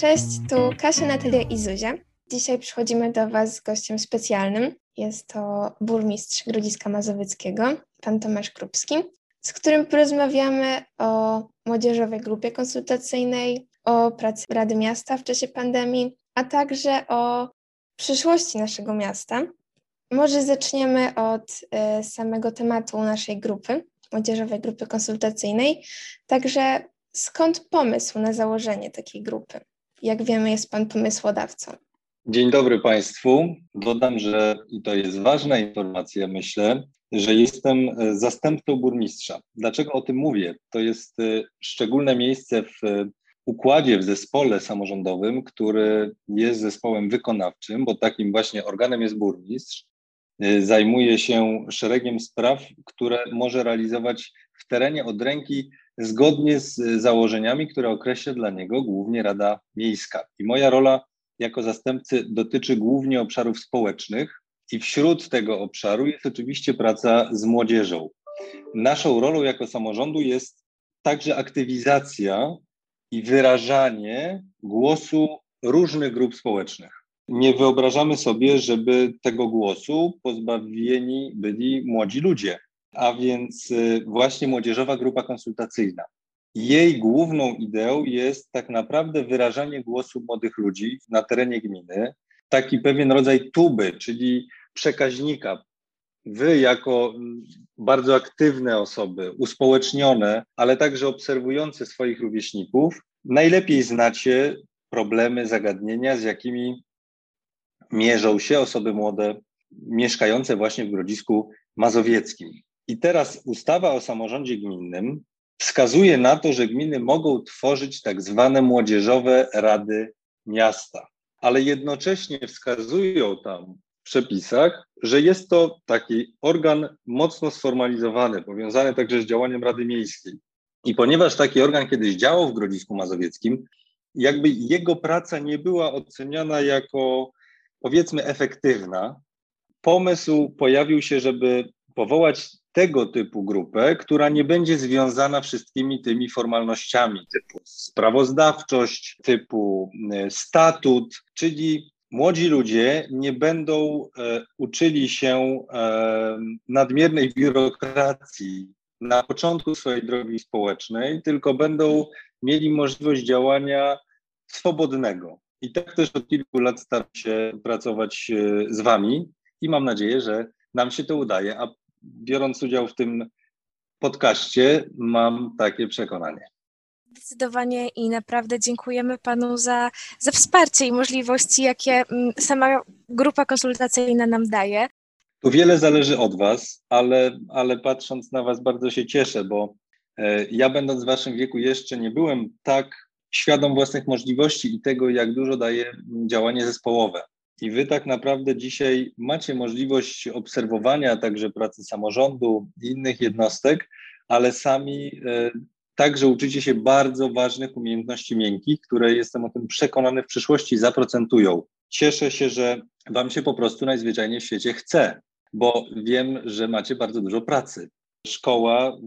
Cześć, tu Kasia, Natalia i Zuzia. Dzisiaj przychodzimy do Was z gościem specjalnym. Jest to burmistrz Grodziska Mazowieckiego, pan Tomasz Krupski, z którym porozmawiamy o młodzieżowej grupie konsultacyjnej, o pracy Rady Miasta w czasie pandemii, a także o przyszłości naszego miasta. Może zaczniemy od y, samego tematu naszej grupy, młodzieżowej grupy konsultacyjnej. Także skąd pomysł na założenie takiej grupy? Jak wiemy, jest Pan pomysłodawcą. Dzień dobry Państwu. Dodam, że i to jest ważna informacja, myślę, że jestem e, zastępcą burmistrza. Dlaczego o tym mówię? To jest e, szczególne miejsce w e, układzie, w zespole samorządowym, który jest zespołem wykonawczym, bo takim właśnie organem jest burmistrz. Zajmuje się szeregiem spraw, które może realizować terenie od ręki zgodnie z założeniami, które określa dla niego głównie Rada Miejska. I moja rola jako zastępcy dotyczy głównie obszarów społecznych i wśród tego obszaru jest oczywiście praca z młodzieżą. Naszą rolą jako samorządu jest także aktywizacja i wyrażanie głosu różnych grup społecznych. Nie wyobrażamy sobie, żeby tego głosu pozbawieni byli młodzi ludzie a więc y, właśnie młodzieżowa grupa konsultacyjna. Jej główną ideą jest tak naprawdę wyrażanie głosu młodych ludzi na terenie gminy, taki pewien rodzaj tuby, czyli przekaźnika. Wy, jako mm, bardzo aktywne osoby, uspołecznione, ale także obserwujące swoich rówieśników, najlepiej znacie problemy, zagadnienia, z jakimi mierzą się osoby młode mieszkające właśnie w Grodzisku Mazowieckim. I teraz ustawa o samorządzie gminnym wskazuje na to, że gminy mogą tworzyć tak zwane młodzieżowe rady miasta, ale jednocześnie wskazują tam w przepisach, że jest to taki organ mocno sformalizowany, powiązany także z działaniem Rady Miejskiej. I ponieważ taki organ kiedyś działał w Grodzisku Mazowieckim, jakby jego praca nie była oceniana jako powiedzmy efektywna, pomysł pojawił się, żeby powołać tego typu grupę, która nie będzie związana wszystkimi tymi formalnościami typu sprawozdawczość, typu e, statut, czyli młodzi ludzie nie będą e, uczyli się e, nadmiernej biurokracji na początku swojej drogi społecznej, tylko będą mieli możliwość działania swobodnego. I tak też od kilku lat staram się pracować z Wami i mam nadzieję, że nam się to udaje. A biorąc udział w tym podcaście, mam takie przekonanie. Zdecydowanie i naprawdę dziękujemy Panu za, za wsparcie i możliwości, jakie mm, sama grupa konsultacyjna nam daje. Tu wiele zależy od Was, ale, ale patrząc na Was bardzo się cieszę, bo e, ja będąc w Waszym wieku jeszcze nie byłem tak świadom własnych możliwości i tego, jak dużo daje działanie zespołowe. I wy tak naprawdę dzisiaj macie możliwość obserwowania także pracy samorządu i innych jednostek, ale sami e, także uczycie się bardzo ważnych umiejętności miękkich, które jestem o tym przekonany w przyszłości zaprocentują. Cieszę się, że Wam się po prostu najzwyczajniej w świecie chce, bo wiem, że macie bardzo dużo pracy. Szkoła,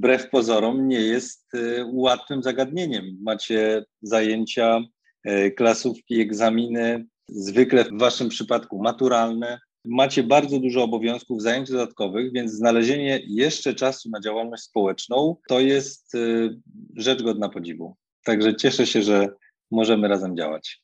wbrew pozorom, nie jest e, łatwym zagadnieniem. Macie zajęcia, e, klasówki, egzaminy, zwykle w Waszym przypadku maturalne. Macie bardzo dużo obowiązków, zajęć dodatkowych, więc znalezienie jeszcze czasu na działalność społeczną to jest y, rzecz godna podziwu. Także cieszę się, że możemy razem działać.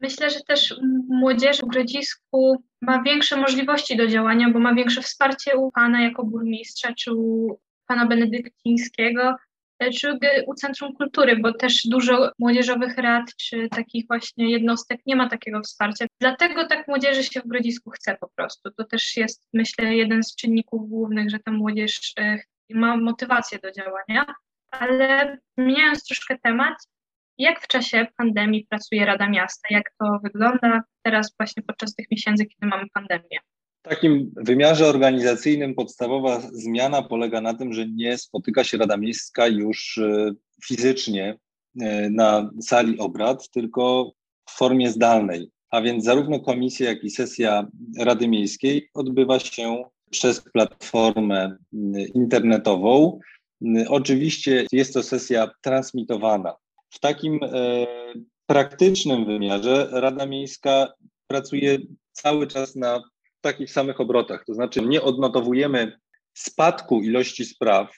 Myślę, że też młodzież w Grodzisku ma większe możliwości do działania, bo ma większe wsparcie u Pana jako burmistrza czy u Pana Benedyktińskiego, czy u Centrum Kultury, bo też dużo młodzieżowych rad czy takich właśnie jednostek nie ma takiego wsparcia. Dlatego tak młodzieży się w Grodzisku chce po prostu. To też jest, myślę, jeden z czynników głównych, że ta młodzież e, ma motywację do działania. Ale zmieniając troszkę temat, jak w czasie pandemii pracuje Rada Miasta? Jak to wygląda teraz właśnie podczas tych miesięcy, kiedy mamy pandemię? W takim wymiarze organizacyjnym podstawowa zmiana polega na tym, że nie spotyka się Rada Miejska już e, fizycznie e, na sali obrad, tylko w formie zdalnej. A więc zarówno komisja, jak i sesja Rady Miejskiej odbywa się przez platformę internetową. Oczywiście jest to sesja transmitowana. w takim e, praktycznym wymiarze Rada Miejska pracuje cały czas na takich samych obrotach. To znaczy, nie odnotowujemy spadku ilości spraw.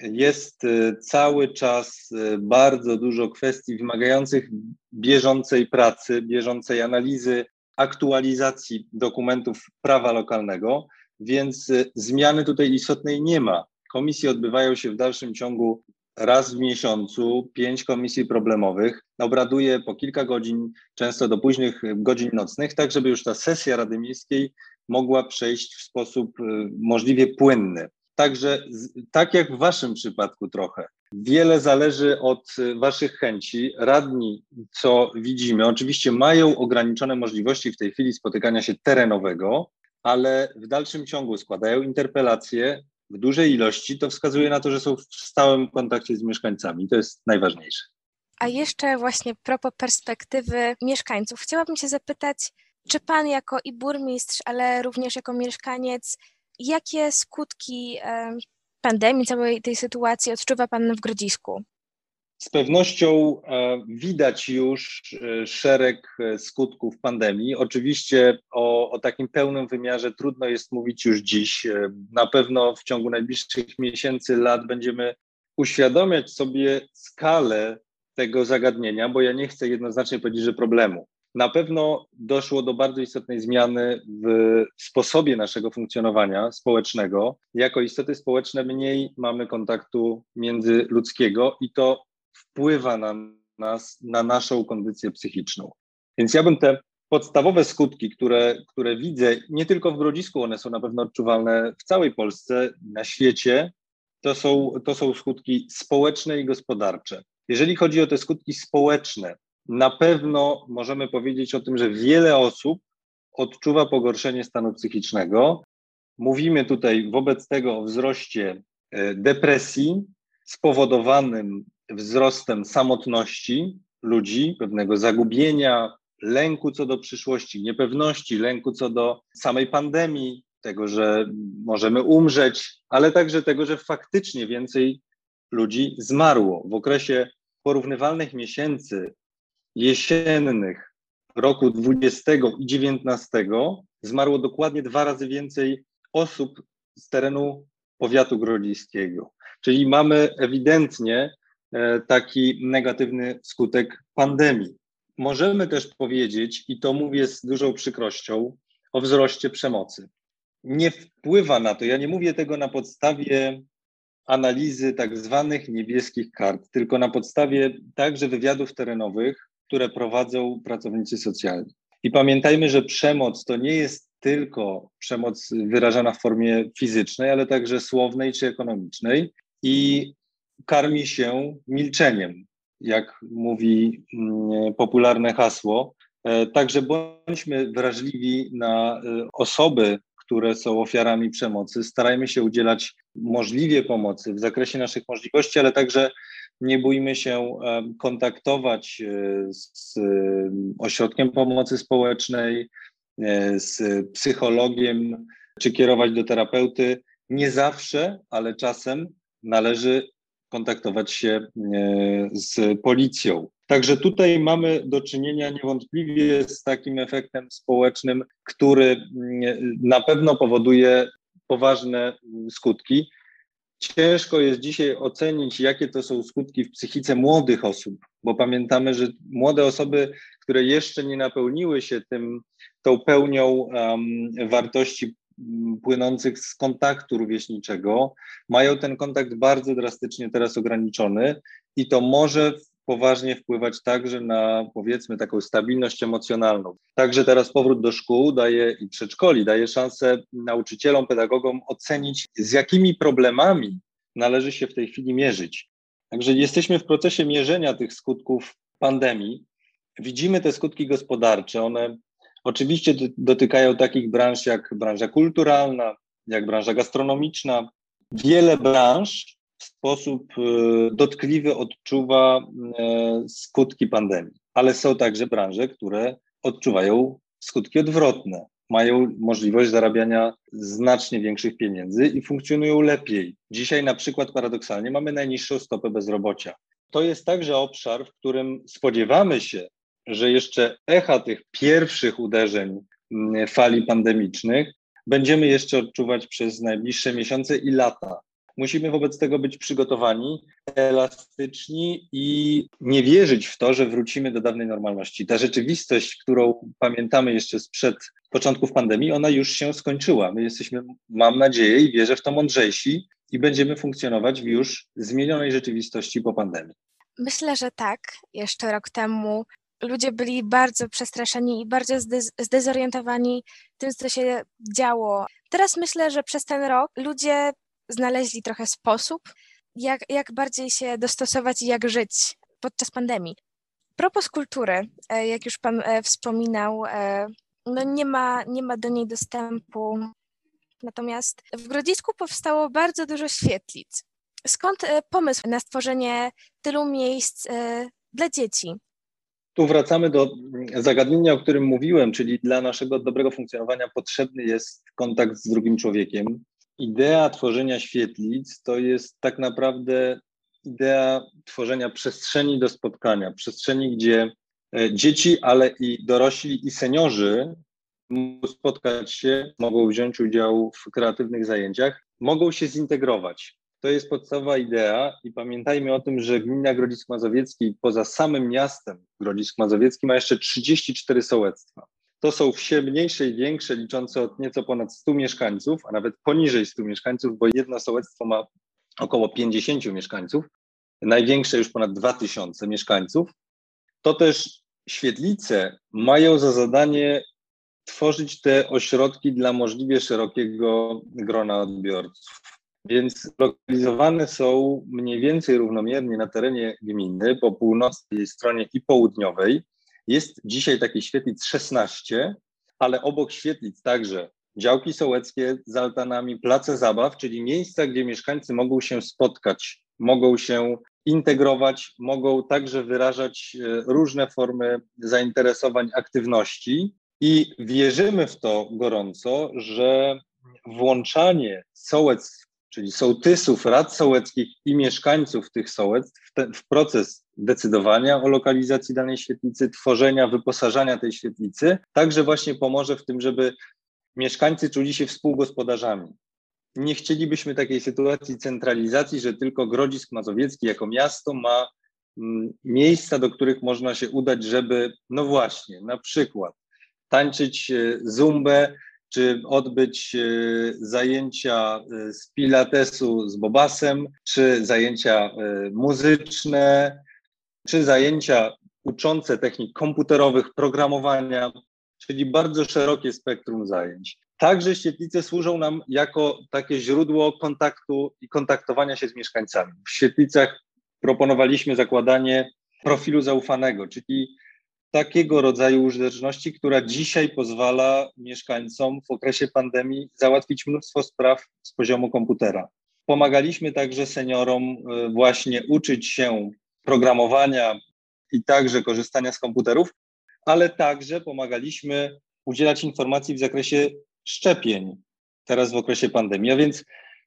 Jest e, cały czas e, bardzo dużo kwestii wymagających bieżącej pracy, bieżącej analizy, aktualizacji dokumentów prawa lokalnego, więc e, zmiany tutaj istotnej nie ma. Komisje odbywają się w dalszym ciągu raz w miesiącu, pięć komisji problemowych. Obraduje po kilka godzin, często do późnych godzin nocnych, tak żeby już ta sesja Rady Miejskiej mogła przejść w sposób y, możliwie płynny. Także tak jak w Waszym przypadku trochę. Wiele zależy od y, Waszych chęci. Radni, co widzimy, oczywiście mają ograniczone możliwości w tej chwili spotykania się terenowego, ale w dalszym ciągu składają interpelacje w dużej ilości. To wskazuje na to, że są w stałym kontakcie z mieszkańcami. To jest najważniejsze. A jeszcze właśnie propos perspektywy mieszkańców, chciałabym się zapytać, czy pan jako i burmistrz, ale również jako mieszkaniec, jakie skutki pandemii, całej tej sytuacji odczuwa pan w Grodzisku? Z pewnością e, widać już e, szereg e, skutków pandemii. Oczywiście o, o, takim pełnym wymiarze trudno jest mówić już dziś. Na pewno w ciągu najbliższych miesięcy, lat będziemy uświadamiać sobie skalę tego zagadnienia, bo ja nie chcę jednoznacznie powiedzieć, że problemu. Na pewno doszło do bardzo istotnej zmiany w sposobie naszego funkcjonowania społecznego. Jako istoty społeczne mniej mamy kontaktu międzyludzkiego i to wpływa na nas, na naszą kondycję psychiczną. Więc ja bym te podstawowe skutki, które, które widzę, nie tylko w Grodzisku, one są na pewno odczuwalne w całej Polsce, na świecie, to są, to są skutki społeczne i gospodarcze. Jeżeli chodzi o te skutki społeczne, na pewno możemy powiedzieć o tym, że wiele osób odczuwa pogorszenie stanu psychicznego. Mówimy tutaj wobec tego o wzroście e, depresji spowodowanym wzrostem samotności ludzi, pewnego zagubienia, lęku co do przyszłości, niepewności, lęku co do samej pandemii, tego, że możemy umrzeć, ale także tego, że faktycznie więcej ludzi zmarło. W okresie porównywalnych miesięcy jesiennych roku 20 i 19 zmarło dokładnie dwa razy więcej osób z terenu powiatu grodziskiego. Czyli mamy ewidentnie e, taki negatywny skutek pandemii. Możemy też powiedzieć, i to mówię z dużą przykrością, o wzroście przemocy. Nie wpływa na to, ja nie mówię tego na podstawie analizy tak zwanych niebieskich kart, tylko na podstawie także wywiadów terenowych, które prowadzą pracownicy socjalni. I pamiętajmy, że przemoc to nie jest tylko przemoc wyrażana w formie fizycznej, ale także słownej czy ekonomicznej i karmi się milczeniem, jak mówi mm, popularne hasło. E, także bądźmy wrażliwi na e, osoby, które są ofiarami przemocy. Starajmy się udzielać możliwie pomocy w zakresie naszych możliwości, ale także nie bójmy się kontaktować e, z ośrodkiem pomocy społecznej, e, z psychologiem, czy kierować do terapeuty. Nie zawsze, ale czasem należy kontaktować się e, z policją. Także tutaj mamy do czynienia niewątpliwie z takim efektem społecznym, który mm, na pewno powoduje poważne skutki. Ciężko jest dzisiaj ocenić, jakie to są skutki w psychice młodych osób, bo pamiętamy, że młode osoby, które jeszcze nie napełniły się tym, tą pełnią um, wartości płynących z kontaktu rówieśniczego, mają ten kontakt bardzo drastycznie teraz ograniczony i to może poważnie wpływać także na powiedzmy taką stabilność emocjonalną. Także teraz powrót do szkół daje i przedszkoli daje szansę nauczycielom, pedagogom ocenić, z jakimi problemami należy się w tej chwili mierzyć. Także jesteśmy w procesie mierzenia tych skutków pandemii. Widzimy te skutki gospodarcze. One oczywiście dotykają takich branż jak branża kulturalna, jak branża gastronomiczna. Wiele branż w sposób e, dotkliwy odczuwa e, skutki pandemii, ale są także branże, które odczuwają skutki odwrotne. Mają możliwość zarabiania znacznie większych pieniędzy i funkcjonują lepiej. Dzisiaj, na przykład, paradoksalnie, mamy najniższą stopę bezrobocia. to jest także obszar, w którym spodziewamy się, że jeszcze echa tych pierwszych uderzeń fali pandemicznych będziemy jeszcze odczuwać przez najbliższe miesiące i lata. Musimy wobec tego być przygotowani, elastyczni i nie wierzyć w to, że wrócimy do dawnej normalności. Ta rzeczywistość, którą pamiętamy jeszcze sprzed początków pandemii, ona już się skończyła. My jesteśmy, mam nadzieję i wierzę w to mądrzejsi i będziemy funkcjonować w już zmienionej rzeczywistości po pandemii. Myślę, że tak. Jeszcze rok temu ludzie byli bardzo przestraszeni i bardzo zdezorientowani tym, co się działo. Teraz myślę, że przez ten rok ludzie znaleźli trochę sposób, jak, jak bardziej się dostosować i jak żyć podczas pandemii. Propos kultury, e, jak już Pan e, wspominał, e, no nie ma, nie ma do niej dostępu. Natomiast w Grodzisku powstało bardzo dużo świetlic. Skąd pomysł na stworzenie tylu miejsc dla dzieci? Tu wracamy do zagadnienia, o którym mówiłem, czyli dla naszego dobrego funkcjonowania potrzebny jest kontakt z drugim człowiekiem. Idea tworzenia świetlic to jest tak naprawdę idea tworzenia przestrzeni do spotkania, przestrzeni, gdzie e, dzieci, ale i dorośli i seniorzy mogą spotkać się, mogą wziąć udział w kreatywnych zajęciach, mogą się zintegrować. To jest podstawowa idea i pamiętajmy o tym, że gmina Grodzisk Mazowiecki poza samym miastem Grodzisk Mazowiecki ma jeszcze 34 sołectwa. To są wsie mniejsze i większe, liczące od nieco ponad 100 mieszkańców, a nawet poniżej 100 mieszkańców, bo jedno sołectwo ma około 50 mieszkańców, największe już ponad 2000 mieszkańców. To też świetlice mają za zadanie tworzyć te ośrodki dla możliwie szerokiego grona odbiorców. Więc lokalizowane są mniej więcej równomiernie na terenie gminy po północnej stronie i południowej. Jest dzisiaj takich świetlic 16, ale obok świetlic także działki sołeckie z altanami, place zabaw, czyli miejsca, gdzie mieszkańcy mogą się spotkać, mogą się integrować, mogą także wyrażać e, różne formy zainteresowań, aktywności. I wierzymy w to gorąco, że włączanie sołectw czyli sołtysów, rad sołeckich i mieszkańców tych sołectw w, te, w, proces decydowania o lokalizacji danej świetlicy, tworzenia, wyposażania tej świetlicy, także właśnie pomoże w tym, żeby mieszkańcy czuli się współgospodarzami. Nie chcielibyśmy takiej sytuacji centralizacji, że tylko Grodzisk Mazowiecki jako miasto ma mm, miejsca, do których można się udać, żeby, no właśnie, na przykład tańczyć e, zumbę czy odbyć e, zajęcia e, z pilatesu z Bobasem, czy zajęcia e, muzyczne, czy zajęcia uczące technik komputerowych, programowania, czyli bardzo szerokie spektrum zajęć. Także świetlice służą nam jako takie źródło kontaktu i kontaktowania się z mieszkańcami. W świetlicach proponowaliśmy zakładanie profilu zaufanego, czyli takiego rodzaju użyteczności, która dzisiaj pozwala mieszkańcom w okresie pandemii załatwić mnóstwo spraw z poziomu komputera. Pomagaliśmy także seniorom e, właśnie uczyć się programowania i także korzystania z komputerów, ale także pomagaliśmy udzielać informacji w zakresie szczepień teraz w okresie pandemii. A więc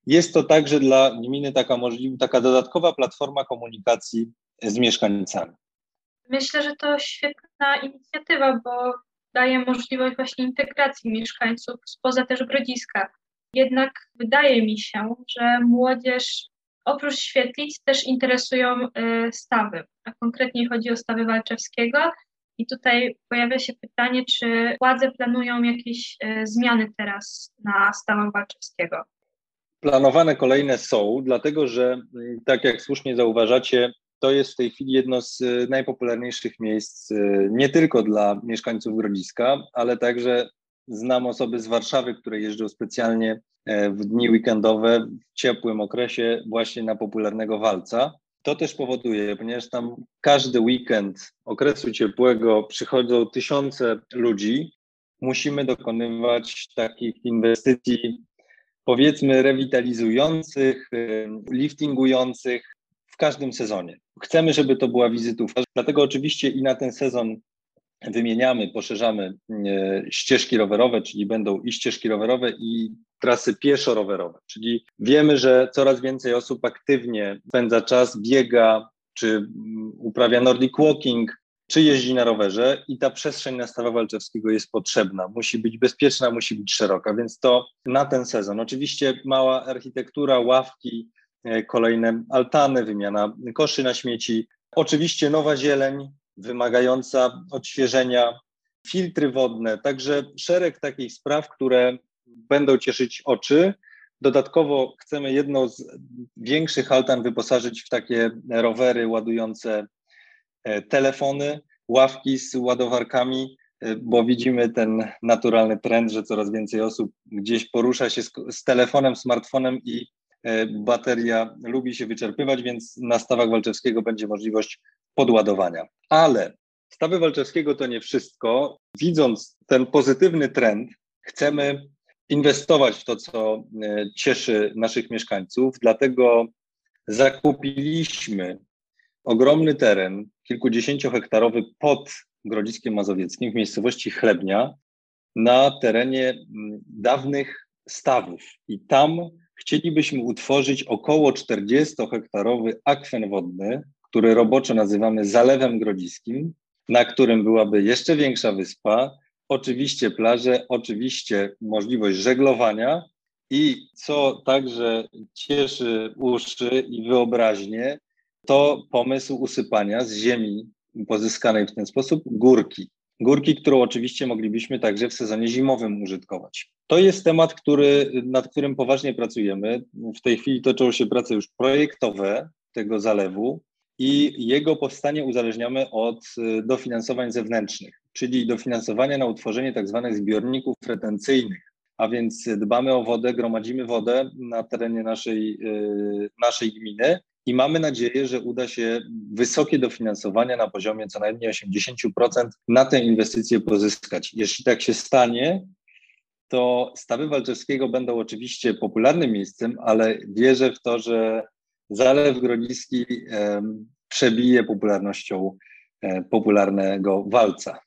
jest to także dla gminy taka, możliwa, taka dodatkowa platforma komunikacji z mieszkańcami. Myślę, że to świetna inicjatywa, bo daje możliwość właśnie integracji mieszkańców spoza też Grodziska. Jednak wydaje mi się, że młodzież oprócz świetlic też interesują y, stawy, a konkretnie chodzi o stawy Walczewskiego. I tutaj pojawia się pytanie, czy władze planują jakieś y, zmiany teraz na stawę Walczewskiego? Planowane kolejne są, dlatego że, y, tak jak słusznie zauważacie, to jest w tej chwili jedno z e, najpopularniejszych miejsc e, nie tylko dla mieszkańców Grodziska, ale także znam osoby z Warszawy, które jeżdżą specjalnie e, w dni weekendowe w ciepłym okresie właśnie na popularnego walca. To też powoduje, ponieważ tam każdy weekend okresu ciepłego przychodzą tysiące ludzi, musimy dokonywać takich inwestycji, powiedzmy, rewitalizujących, liftingujących, w każdym sezonie. Chcemy, żeby to była wizytówka, dlatego oczywiście i na ten sezon wymieniamy, poszerzamy e, ścieżki rowerowe, czyli będą i ścieżki rowerowe, i trasy pieszo-rowerowe. Czyli wiemy, że coraz więcej osób aktywnie spędza czas, biega, czy mm, uprawia Nordic Walking, czy jeździ na rowerze i ta przestrzeń na Stawa Walczewskiego jest potrzebna. Musi być bezpieczna, musi być szeroka, więc to na ten sezon. Oczywiście mała architektura, ławki, kolejne altany, wymiana koszy na śmieci. Oczywiście nowa zieleń wymagająca odświeżenia, filtry wodne, także szereg takich spraw, które będą cieszyć oczy. Dodatkowo chcemy jedną z większych altan wyposażyć w takie rowery ładujące e, telefony, ławki z ładowarkami, e, bo widzimy ten naturalny trend, że coraz więcej osób gdzieś porusza się z, z telefonem, smartfonem i e, bateria lubi się wyczerpywać, więc na stawach Walczewskiego będzie możliwość podładowania. Ale stawy Walczewskiego to nie wszystko. Widząc ten pozytywny trend, chcemy inwestować w to, co e, cieszy naszych mieszkańców, dlatego zakupiliśmy ogromny teren, kilkudziesięciohektarowy pod Grodziskiem Mazowieckim w miejscowości Chlebnia na terenie dawnych stawów. I tam chcielibyśmy utworzyć około 40-hektarowy akwen wodny, który roboczo nazywamy Zalewem Grodziskim, na którym byłaby jeszcze większa wyspa, oczywiście plaże, oczywiście możliwość żeglowania i co także cieszy uszy i wyobraźnię, to pomysł usypania z ziemi pozyskanej w ten sposób górki. Górki, którą oczywiście moglibyśmy także w sezonie zimowym użytkować. To jest temat, który, nad którym poważnie pracujemy. W tej chwili toczą się prace już projektowe tego zalewu i jego powstanie uzależniamy od y, dofinansowań zewnętrznych, czyli dofinansowania na utworzenie tak zwanych zbiorników retencyjnych. A więc dbamy o wodę, gromadzimy wodę na terenie naszej, y, naszej gminy i mamy nadzieję, że uda się wysokie dofinansowania na poziomie co najmniej 80% na tę inwestycję pozyskać. Jeśli tak się stanie, to stawy Walczewskiego będą oczywiście popularnym miejscem, ale wierzę w to, że Zalew Grodziski przebije popularnością e, popularnego walca.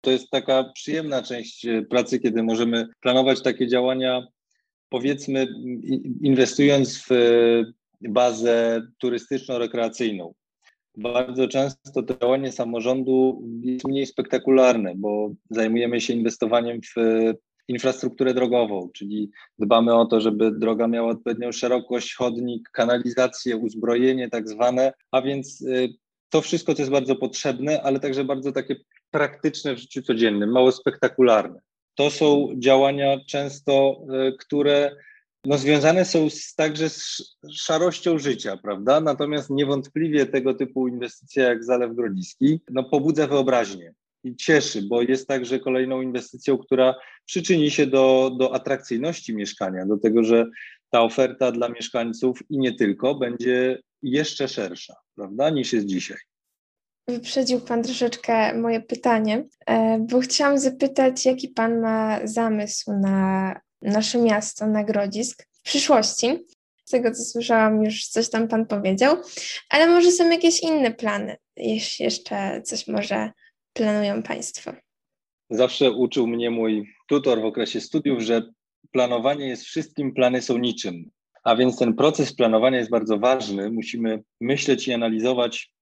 To jest taka przyjemna część e, pracy, kiedy możemy planować takie działania, powiedzmy, inwestując w bazę turystyczno-rekreacyjną. Bardzo często to działanie samorządu jest mniej spektakularne, bo zajmujemy się inwestowaniem w infrastrukturę drogową, czyli dbamy o to, żeby droga miała odpowiednią szerokość, chodnik, kanalizację, uzbrojenie tak zwane, a więc y, to wszystko, co jest bardzo potrzebne, ale także bardzo takie praktyczne w życiu codziennym, mało spektakularne. To są działania często, y, które no, związane są z, także z szarością życia, prawda? Natomiast niewątpliwie tego typu inwestycja jak Zalew Grodziski no, pobudza wyobraźnię i cieszy, bo jest także kolejną inwestycją, która przyczyni się do, do atrakcyjności mieszkania, do tego, że ta oferta dla mieszkańców i nie tylko będzie jeszcze szersza, prawda, niż jest dzisiaj. Wyprzedził Pan troszeczkę moje pytanie, e, bo chciałam zapytać, jaki Pan ma zamysł na nasze miasto, na Grodzisk w przyszłości. Z tego, co słyszałam, już coś tam Pan powiedział, ale może są jakieś inne plany, jeśli jeszcze coś może planują Państwo? Zawsze uczył mnie mój tutor w okresie studiów, że planowanie jest wszystkim, plany są niczym. A więc ten proces planowania jest bardzo ważny. Musimy myśleć i analizować,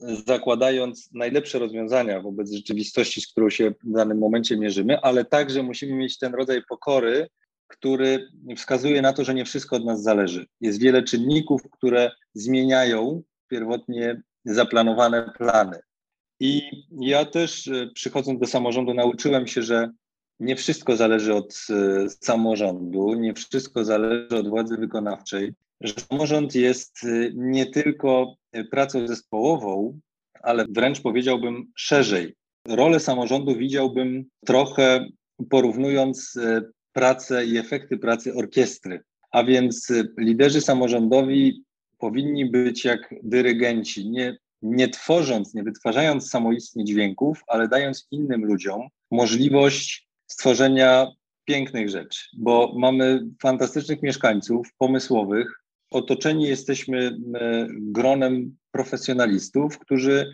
zakładając najlepsze rozwiązania wobec rzeczywistości, z którą się w danym momencie mierzymy, ale także musimy mieć ten rodzaj pokory, który wskazuje na to, że nie wszystko od nas zależy. Jest wiele czynników, które zmieniają pierwotnie zaplanowane plany. I ja też e, przychodząc do samorządu nauczyłem się, że nie wszystko zależy od e, samorządu, nie wszystko zależy od władzy wykonawczej, że samorząd jest e, nie tylko pracą zespołową, ale wręcz powiedziałbym szerzej. Rolę samorządu widziałbym trochę porównując pracę i efekty pracy orkiestry. A więc liderzy samorządowi powinni być jak dyrygenci, nie nie tworząc, nie wytwarzając samoistnie dźwięków, ale dając innym ludziom możliwość stworzenia pięknych rzeczy, bo mamy fantastycznych mieszkańców, pomysłowych. Otoczeni jesteśmy e, gronem profesjonalistów, którzy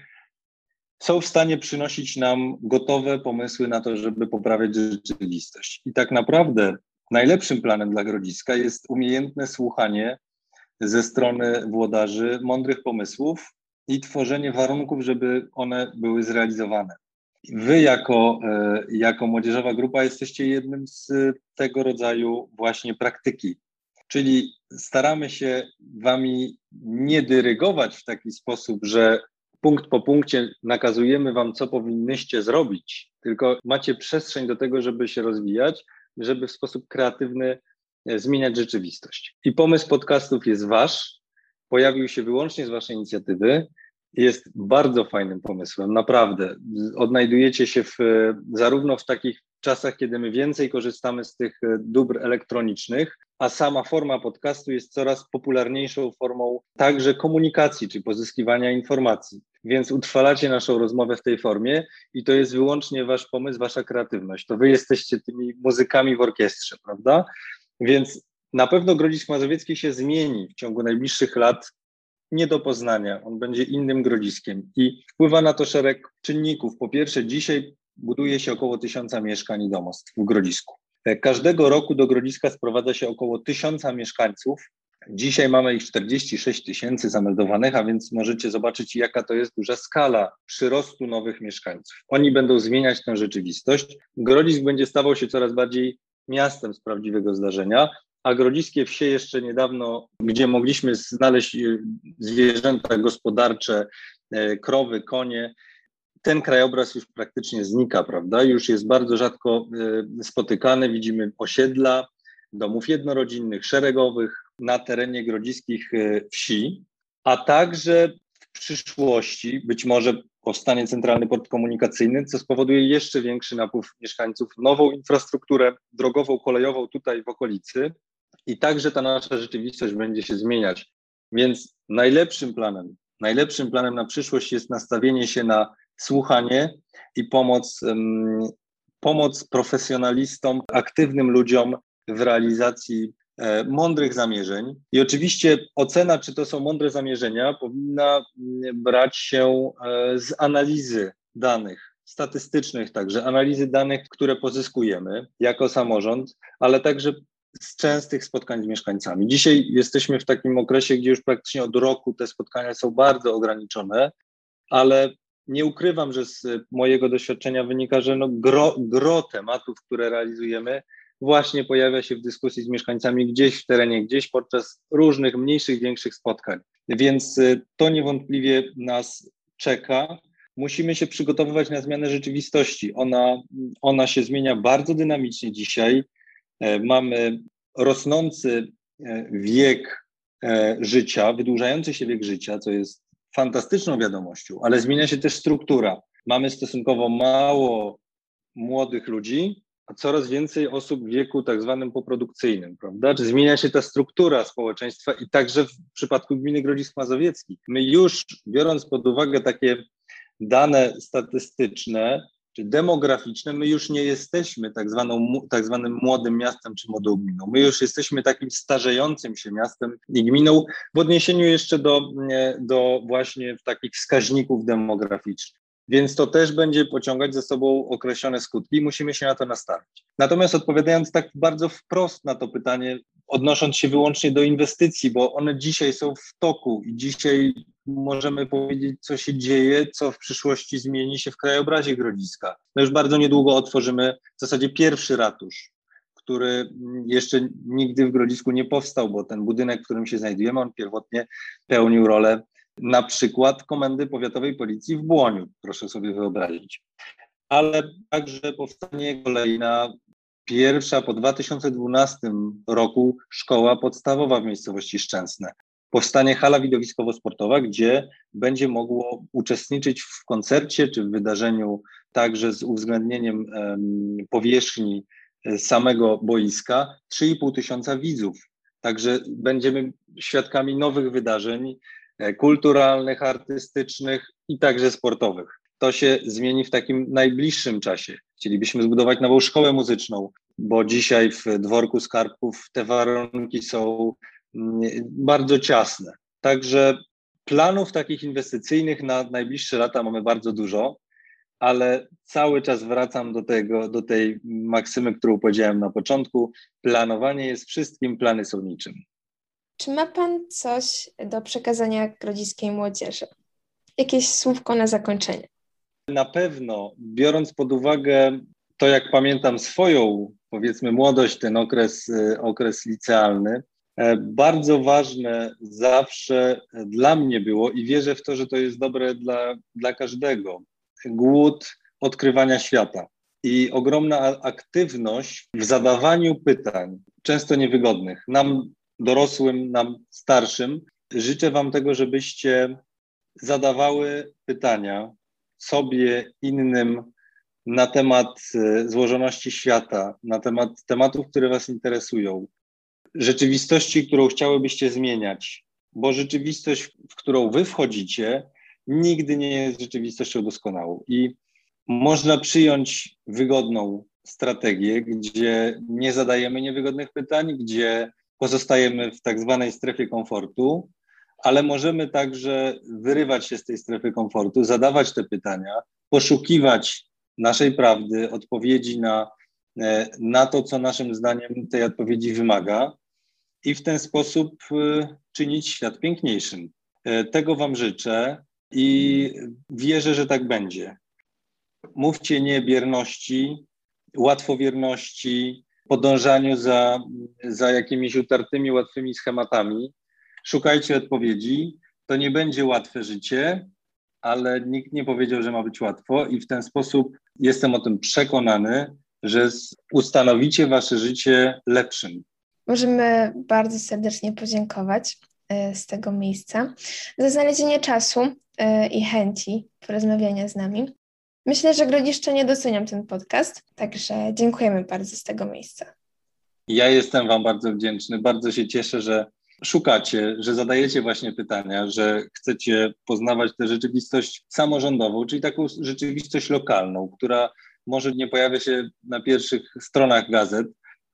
są w stanie przynosić nam gotowe pomysły na to, żeby poprawiać rzeczywistość. I tak naprawdę najlepszym planem dla Grodziska jest umiejętne słuchanie ze strony włodarzy mądrych pomysłów i tworzenie warunków, żeby one były zrealizowane. Wy jako, e, jako młodzieżowa grupa jesteście jednym z tego rodzaju właśnie praktyki. Czyli staramy się wami nie dyrygować w taki sposób, że punkt po punkcie nakazujemy wam, co powinnyście zrobić, tylko macie przestrzeń do tego, żeby się rozwijać, żeby w sposób kreatywny e, zmieniać rzeczywistość. I pomysł podcastów jest wasz, pojawił się wyłącznie z waszej inicjatywy jest bardzo fajnym pomysłem, naprawdę. Odnajdujecie się w, zarówno w takich czasach, kiedy my więcej korzystamy z tych e, dóbr elektronicznych, a sama forma podcastu jest coraz popularniejszą formą także komunikacji czy pozyskiwania informacji. Więc utrwalacie naszą rozmowę w tej formie i to jest wyłącznie wasz pomysł, wasza kreatywność. To wy jesteście tymi muzykami w orkiestrze, prawda? Więc na pewno Grodzisk Mazowiecki się zmieni w ciągu najbliższych lat nie do poznania, on będzie innym grodziskiem i wpływa na to szereg czynników. Po pierwsze, dzisiaj buduje się około tysiąca mieszkań i domostw w Grodzisku. Każdego roku do Grodziska sprowadza się około tysiąca mieszkańców. Dzisiaj mamy ich 46 tysięcy zameldowanych, a więc możecie zobaczyć, jaka to jest duża skala przyrostu nowych mieszkańców. Oni będą zmieniać tę rzeczywistość. Grodzisk będzie stawał się coraz bardziej miastem z prawdziwego zdarzenia, a grodziskie wsie jeszcze niedawno, gdzie mogliśmy znaleźć e, zwierzęta gospodarcze, e, krowy, konie, ten krajobraz już praktycznie znika, prawda? Już jest bardzo rzadko e, spotykany. Widzimy osiedla, domów jednorodzinnych, szeregowych na terenie grodziskich wsi, a także w przyszłości być może powstanie centralny port komunikacyjny, co spowoduje jeszcze większy napływ mieszkańców, nową infrastrukturę drogową, kolejową tutaj w okolicy, i także ta nasza rzeczywistość będzie się zmieniać. Więc najlepszym planem, najlepszym planem na przyszłość jest nastawienie się na słuchanie i pomoc, pomoc profesjonalistom, aktywnym ludziom w realizacji mądrych zamierzeń. I oczywiście ocena, czy to są mądre zamierzenia, powinna mm, brać się e, z analizy danych statystycznych, także analizy danych, które pozyskujemy jako samorząd, ale także z częstych spotkań z mieszkańcami. Dzisiaj jesteśmy w takim okresie, gdzie już praktycznie od roku te spotkania są bardzo ograniczone, ale nie ukrywam, że z mojego doświadczenia wynika, że no gro, gro tematów, które realizujemy, właśnie pojawia się w dyskusji z mieszkańcami gdzieś w terenie, gdzieś podczas różnych mniejszych, większych spotkań. Więc y, to niewątpliwie nas czeka. Musimy się przygotowywać na zmianę rzeczywistości. Ona, ona się zmienia bardzo dynamicznie dzisiaj. E, mamy rosnący e, wiek e, życia, wydłużający się wiek życia, co jest fantastyczną wiadomością, ale zmienia się też struktura. Mamy stosunkowo mało młodych ludzi, a coraz więcej osób w wieku tak zwanym poprodukcyjnym, prawda? Czy zmienia się ta struktura społeczeństwa i także w przypadku gminy Grodzisk Mazowiecki. My już, biorąc pod uwagę takie dane statystyczne, czy demograficzne, my już nie jesteśmy tak, zwaną, tak zwanym młodym miastem czy młodą gminą. My już jesteśmy takim starzejącym się miastem i gminą w odniesieniu jeszcze do, do właśnie takich wskaźników demograficznych. Więc to też będzie pociągać ze sobą określone skutki i musimy się na to nastawić. Natomiast odpowiadając tak bardzo wprost na to pytanie, odnosząc się wyłącznie do inwestycji, bo one dzisiaj są w toku i dzisiaj możemy powiedzieć, co się dzieje, co w przyszłości zmieni się w krajobrazie Grodziska. My już bardzo niedługo otworzymy w zasadzie pierwszy ratusz, który jeszcze nigdy w Grodzisku nie powstał, bo ten budynek, w którym się znajdujemy, on pierwotnie pełnił rolę na przykład Komendy Powiatowej Policji w Błoniu, proszę sobie wyobrazić. Ale także powstanie kolejna pierwsza po 2012 roku szkoła podstawowa w miejscowości Szczęsne. Powstanie hala widowiskowo-sportowa, gdzie będzie mogło uczestniczyć w koncercie czy w wydarzeniu także z uwzględnieniem um, powierzchni e, samego boiska 3,5 tysiąca widzów. Także będziemy świadkami nowych wydarzeń kulturalnych, artystycznych i także sportowych. To się zmieni w takim najbliższym czasie. Chcielibyśmy zbudować nową szkołę muzyczną, bo dzisiaj w dworku skarbków te warunki są mm, bardzo ciasne. Także planów takich inwestycyjnych na najbliższe lata mamy bardzo dużo, ale cały czas wracam do tego, do tej maksymy, którą powiedziałem na początku. Planowanie jest wszystkim, plany są niczym. Czy ma Pan coś do przekazania grodziskiej młodzieży? jakieś słówko na zakończenie. Na pewno, biorąc pod uwagę to, jak pamiętam swoją, powiedzmy, młodość, ten okres, y, okres licealny, e, bardzo ważne zawsze dla mnie było i wierzę w to, że to jest dobre dla, dla każdego. Głód odkrywania świata i ogromna aktywność w zadawaniu pytań, często niewygodnych, nam dorosłym, nam starszym. Życzę Wam tego, żebyście zadawały pytania sobie, innym na temat e, złożoności świata, na temat tematów, które Was interesują, rzeczywistości, którą chciałybyście zmieniać, bo rzeczywistość, w którą Wy wchodzicie, nigdy nie jest rzeczywistością doskonałą. I można przyjąć wygodną strategię, gdzie nie zadajemy niewygodnych pytań, gdzie pozostajemy w tak zwanej strefie komfortu, ale możemy także wyrywać się z tej strefy komfortu, zadawać te pytania, poszukiwać naszej prawdy, odpowiedzi na, e, na to, co naszym zdaniem tej odpowiedzi wymaga i w ten sposób e, czynić świat piękniejszym. E, tego Wam życzę i wierzę, że tak będzie. Mówcie nie bierności, łatwowierności, podążaniu za, za jakimiś utartymi, łatwymi schematami. Szukajcie odpowiedzi. To nie będzie łatwe życie, ale nikt nie powiedział, że ma być łatwo, i w ten sposób jestem o tym przekonany, że ustanowicie wasze życie lepszym. Możemy bardzo serdecznie podziękować e, z tego miejsca za znalezienie czasu e, i chęci porozmawiania z nami. Myślę, że nie doceniam ten podcast, także dziękujemy bardzo z tego miejsca. Ja jestem Wam bardzo wdzięczny. Bardzo się cieszę, że szukacie, że zadajecie właśnie pytania, że chcecie poznawać tę rzeczywistość samorządową, czyli taką rzeczywistość lokalną, która może nie pojawia się na pierwszych stronach gazet,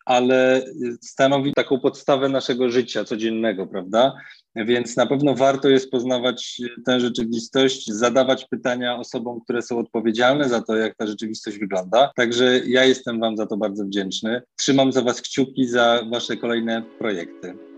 ale stanowi taką podstawę naszego życia codziennego, prawda? Więc na pewno warto jest poznawać tę rzeczywistość, zadawać pytania osobom, które są odpowiedzialne za to, jak ta rzeczywistość wygląda. Także ja jestem Wam za to bardzo wdzięczny. Trzymam za Was kciuki za Wasze kolejne projekty.